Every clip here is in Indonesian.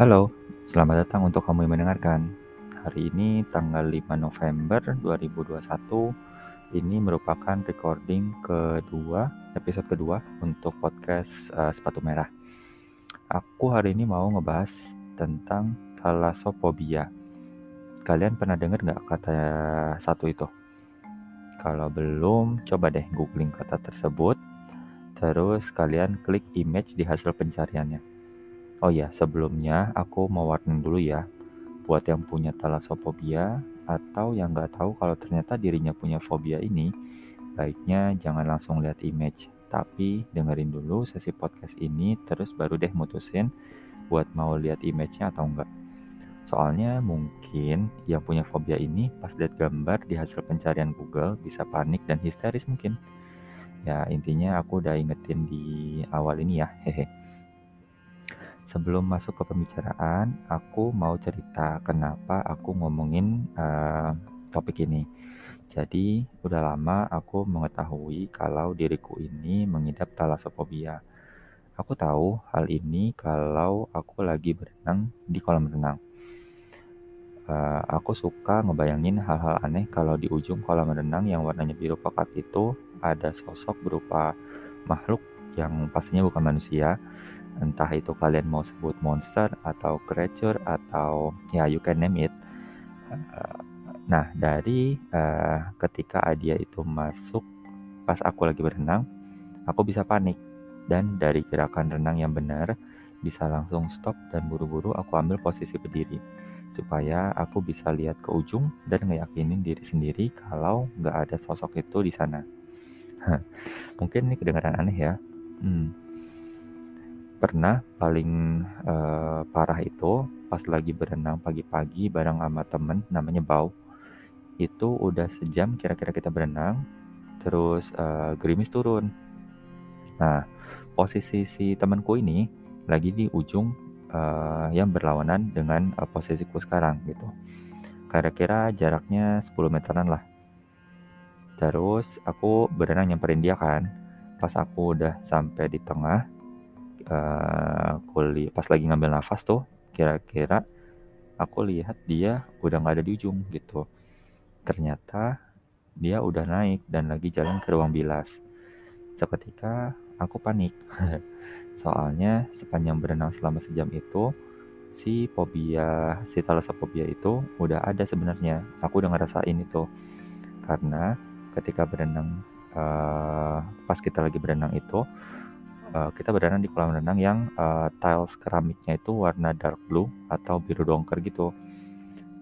Halo, selamat datang untuk kamu yang mendengarkan. Hari ini tanggal 5 November 2021. Ini merupakan recording kedua, episode kedua untuk podcast uh, Sepatu Merah. Aku hari ini mau ngebahas tentang thalassophobia. Kalian pernah dengar nggak kata satu itu? Kalau belum, coba deh googling kata tersebut. Terus kalian klik image di hasil pencariannya Oh ya, sebelumnya aku mau warning dulu ya, buat yang punya thalassophobia atau yang nggak tahu kalau ternyata dirinya punya fobia ini, baiknya jangan langsung lihat image, tapi dengerin dulu sesi podcast ini, terus baru deh mutusin buat mau lihat image-nya atau enggak. Soalnya mungkin yang punya fobia ini pas lihat gambar di hasil pencarian Google bisa panik dan histeris mungkin. Ya intinya aku udah ingetin di awal ini ya, hehe. Sebelum masuk ke pembicaraan, aku mau cerita kenapa aku ngomongin uh, topik ini. Jadi, udah lama aku mengetahui kalau diriku ini mengidap thalassophobia. Aku tahu hal ini kalau aku lagi berenang di kolam renang. Uh, aku suka ngebayangin hal-hal aneh kalau di ujung kolam renang yang warnanya biru pekat itu ada sosok berupa makhluk yang pastinya bukan manusia entah itu kalian mau sebut monster atau creature atau ya you can name it. Eh, nah dari uh, ketika Adia itu masuk pas aku lagi berenang, aku bisa panik dan dari gerakan renang yang benar bisa langsung stop dan buru-buru aku ambil posisi berdiri supaya aku bisa lihat ke ujung dan ngeyakinin diri sendiri kalau nggak ada sosok itu di sana. Mungkin ini kedengaran aneh ya. Hmm, Pernah paling, uh, parah itu pas lagi berenang pagi-pagi bareng sama temen namanya Bau. Itu udah sejam kira-kira kita berenang, terus, uh, gerimis turun. Nah, posisi si temanku ini lagi di ujung, uh, yang berlawanan dengan, uh, posisiku sekarang gitu. Kira-kira jaraknya 10 meteran lah. Terus aku berenang nyamperin dia kan, pas aku udah sampai di tengah kuliah pas lagi ngambil nafas tuh kira-kira aku lihat dia udah nggak ada di ujung gitu. Ternyata dia udah naik dan lagi jalan ke ruang bilas. Seketika aku panik. Soalnya sepanjang berenang selama sejam itu si fobia si thalassophobia itu udah ada sebenarnya. Aku udah ngerasain itu. Karena ketika berenang uh, pas kita lagi berenang itu uh, kita berenang di kolam renang yang uh, tiles keramiknya itu warna dark blue atau biru dongker gitu.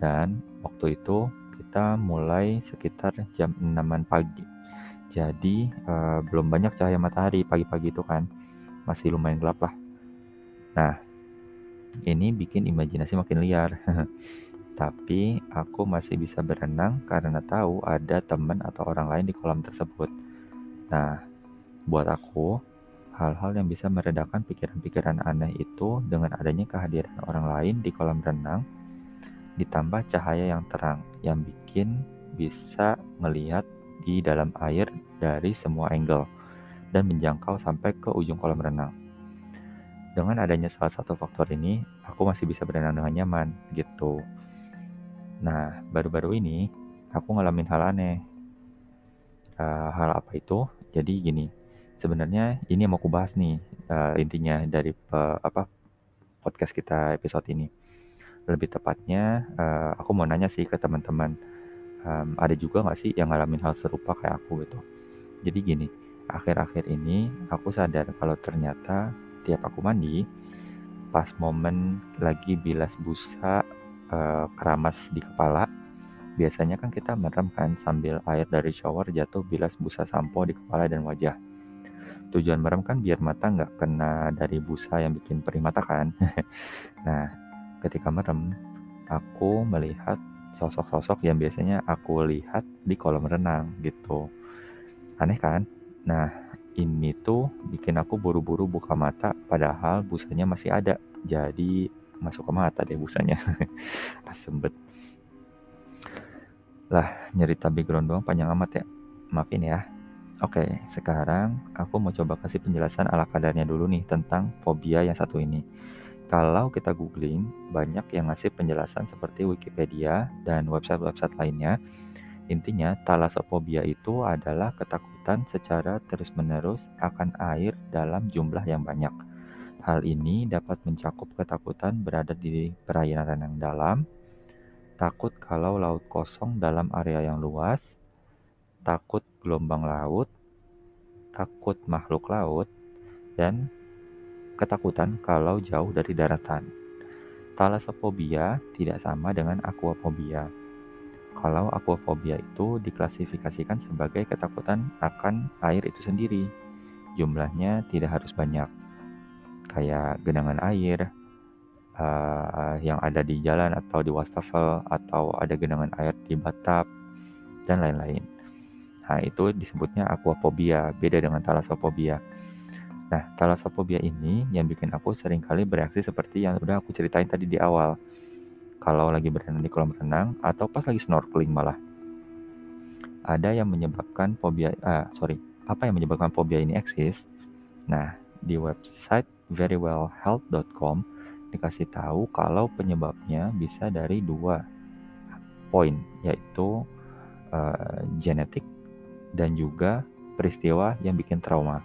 Dan waktu itu kita mulai sekitar jam 6 pagi. Jadi uh, belum banyak cahaya matahari pagi-pagi itu kan. Masih lumayan gelap lah. Nah, ini bikin imajinasi makin liar. Tapi aku masih bisa berenang karena tahu ada teman atau orang lain di kolam tersebut. Nah, buat aku, Hal-hal yang bisa meredakan pikiran-pikiran aneh itu dengan adanya kehadiran orang lain di kolam renang, ditambah cahaya yang terang yang bikin bisa melihat di dalam air dari semua angle dan menjangkau sampai ke ujung kolam renang. Dengan adanya salah satu faktor ini, aku masih bisa berenang dengan nyaman gitu. Nah, baru-baru ini aku ngalamin hal aneh. Uh, hal apa itu? Jadi gini, sebenarnya ini yang mau aku bahas nih uh, intinya dari uh, apa podcast kita episode ini. Lebih tepatnya uh, aku mau nanya sih ke teman-teman um, ada juga nggak sih yang ngalamin hal serupa kayak aku gitu. Jadi gini, akhir-akhir ini aku sadar kalau ternyata tiap aku mandi pas momen lagi bilas busa uh, keramas di kepala biasanya kan kita merem kan sambil air dari shower jatuh bilas busa sampo di kepala dan wajah tujuan merem kan biar mata nggak kena dari busa yang bikin perih mata kan. nah, ketika merem, aku melihat sosok-sosok yang biasanya aku lihat di kolam renang gitu. Aneh kan? Nah, ini tuh bikin aku buru-buru buka mata padahal busanya masih ada. Jadi masuk ke mata deh busanya. Asem bet. Lah, nyerita background doang panjang amat ya. Maafin ya. Oke, sekarang aku mau coba kasih penjelasan ala kadarnya dulu nih tentang fobia yang satu ini. Kalau kita googling, banyak yang ngasih penjelasan seperti Wikipedia dan website-website lainnya. Intinya, talasophobia itu adalah ketakutan secara terus-menerus akan air dalam jumlah yang banyak. Hal ini dapat mencakup ketakutan berada di perairan yang dalam, takut kalau laut kosong dalam area yang luas, takut gelombang laut, takut makhluk laut, dan ketakutan kalau jauh dari daratan. Thalassophobia tidak sama dengan aquaphobia. Kalau aquaphobia itu diklasifikasikan sebagai ketakutan akan air itu sendiri. Jumlahnya tidak harus banyak. Kayak genangan air uh, yang ada di jalan atau di wastafel atau ada genangan air di batap dan lain-lain. Nah, itu disebutnya aquaphobia, beda dengan thalassophobia. Nah, talasophobia ini yang bikin aku sering kali bereaksi seperti yang udah aku ceritain tadi di awal. Kalau lagi berenang di kolam renang atau pas lagi snorkeling malah. Ada yang menyebabkan fobia, ah, sorry, apa yang menyebabkan fobia ini eksis? Nah, di website verywellhealth.com dikasih tahu kalau penyebabnya bisa dari dua poin, yaitu uh, genetik dan juga peristiwa yang bikin trauma.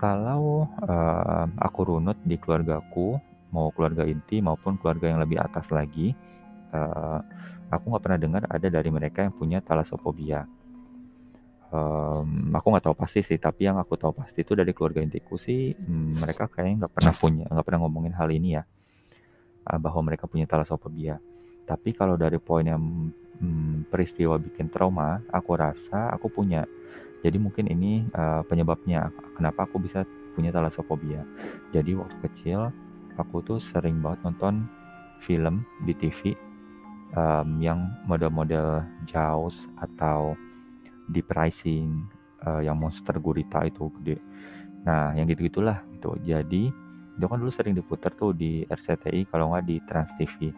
Kalau, uh, aku runut di keluargaku, mau keluarga inti maupun keluarga yang lebih atas lagi, uh, aku nggak pernah dengar ada dari mereka yang punya talasophobia. Um, aku nggak tahu pasti sih, tapi yang aku tahu pasti itu dari keluarga intiku sih, um, mereka kayaknya nggak pernah punya nggak pernah ngomongin hal ini ya, uh, bahwa mereka punya talasophobia. Tapi kalau dari poin yang, um, peristiwa bikin trauma, aku rasa aku punya. Jadi mungkin ini uh, penyebabnya kenapa aku bisa punya talasophobia. Jadi waktu kecil aku tuh sering banget nonton film di TV um, yang model-model Jaws atau Deep Rising uh, yang monster gurita itu gede. Nah, yang gitu-gitulah gitu. Jadi itu kan dulu sering diputar tuh di RCTI kalau nggak di Trans TV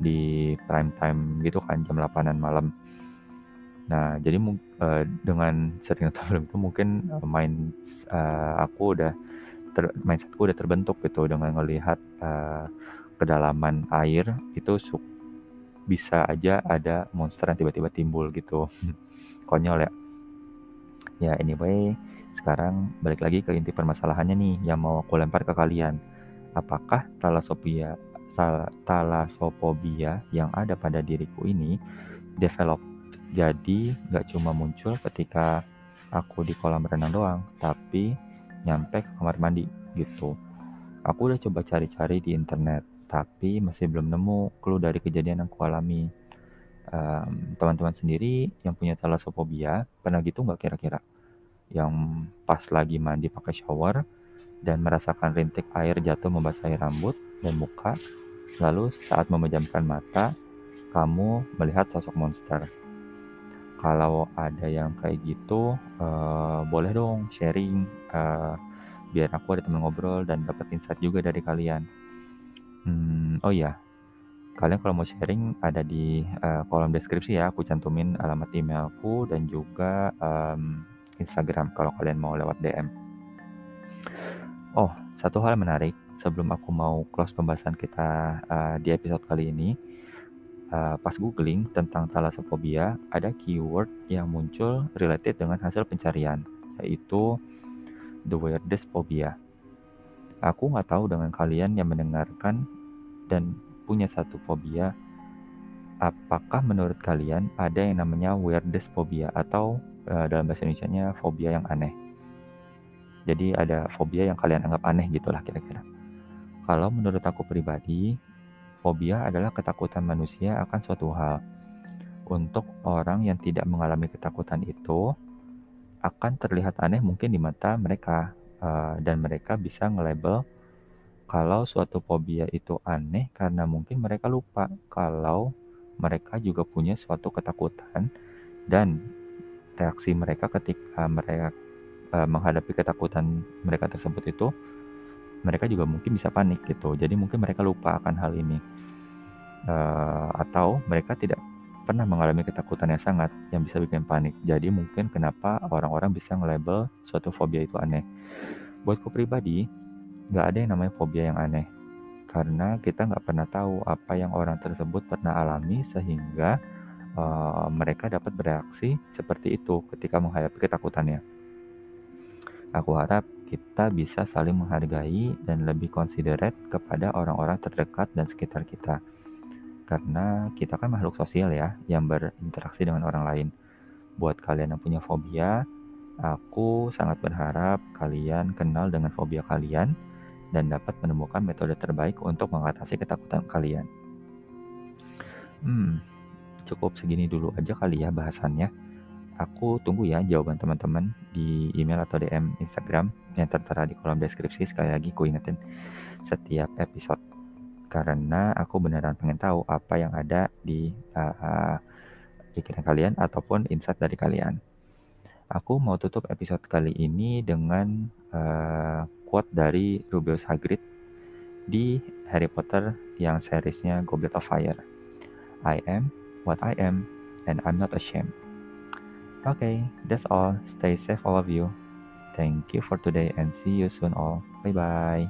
di prime time gitu kan jam 8-an malam. Nah, jadi uh, dengan sering nonton film itu mungkin uh, main uh, aku udah ter mindset-ku udah terbentuk gitu dengan ngelihat uh, kedalaman air itu bisa aja ada monster yang tiba-tiba timbul gitu. Konyol ya. Ya anyway, sekarang balik lagi ke inti permasalahannya nih yang mau aku lempar ke kalian. Apakah talasophobia talasophobia yang ada pada diriku ini develop jadi nggak cuma muncul ketika aku di kolam renang doang, tapi nyampe ke kamar mandi gitu. Aku udah coba cari-cari di internet, tapi masih belum nemu clue dari kejadian yang aku alami. Um, teman-teman sendiri yang punya talasophobia pernah gitu nggak kira-kira? Yang pas lagi mandi pakai shower dan merasakan rintik air jatuh membasahi rambut dan muka, lalu saat memejamkan mata, kamu melihat sosok monster. Kalau ada yang kayak gitu uh, boleh dong sharing uh, biar aku ada teman ngobrol dan dapat insight juga dari kalian. Hmm, oh iya. Kalian kalau mau sharing ada di uh, kolom deskripsi ya. Aku cantumin alamat emailku dan juga um, Instagram kalau kalian mau lewat DM oh satu hal menarik sebelum aku mau close pembahasan kita uh, di episode kali ini uh, pas googling tentang thalassophobia, ada keyword yang muncul related dengan hasil pencarian, yaitu the weirdest phobia. Aku nggak tahu dengan kalian yang mendengarkan dan punya satu fobia, apakah menurut kalian ada yang namanya weirdest phobia atau uh, dalam bahasa Indonesia-nya fobia yang aneh? Jadi ada fobia yang kalian anggap aneh gitulah kira-kira. Kalau menurut aku pribadi, Fobia adalah ketakutan manusia akan suatu hal. Untuk orang yang tidak mengalami ketakutan itu, akan terlihat aneh mungkin di mata mereka, uh, dan mereka bisa nge-label kalau suatu fobia itu aneh karena mungkin mereka lupa kalau mereka juga punya suatu ketakutan dan reaksi mereka ketika mereka uh, menghadapi ketakutan mereka tersebut itu mereka juga mungkin bisa panik gitu jadi mungkin mereka lupa akan hal ini uh, atau mereka tidak pernah mengalami ketakutan yang sangat yang bisa bikin panik. Jadi mungkin kenapa orang-orang bisa nge-label suatu fobia itu aneh. Buatku pribadi, nggak ada yang namanya fobia yang aneh. karena kita nggak pernah tahu apa yang orang tersebut pernah alami sehingga uh, mereka dapat bereaksi seperti itu ketika menghadapi ketakutannya. Aku harap kita bisa saling menghargai dan lebih considerate kepada orang-orang terdekat dan sekitar kita. Karena kita kan makhluk sosial ya, yang berinteraksi dengan orang lain. Buat kalian yang punya fobia, aku sangat berharap kalian kenal dengan fobia kalian dan dapat menemukan metode terbaik untuk mengatasi ketakutan kalian. Hmm, cukup segini dulu aja kali ya bahasannya. Aku tunggu ya jawaban teman-teman di email atau DM Instagram yang tertera di kolom deskripsi. Sekali lagi ku ingetin setiap episode karena aku beneran pengen tahu apa yang ada di uh, uh, pikiran kalian ataupun insight dari kalian. Aku mau tutup episode kali ini dengan uh, quote dari Rubius Hagrid di Harry Potter yang seriesnya Goblet of Fire. I am what I am and I'm not ashamed. Okay, that's all. Stay safe all of you. Thank you for today and see you soon all. Bye bye.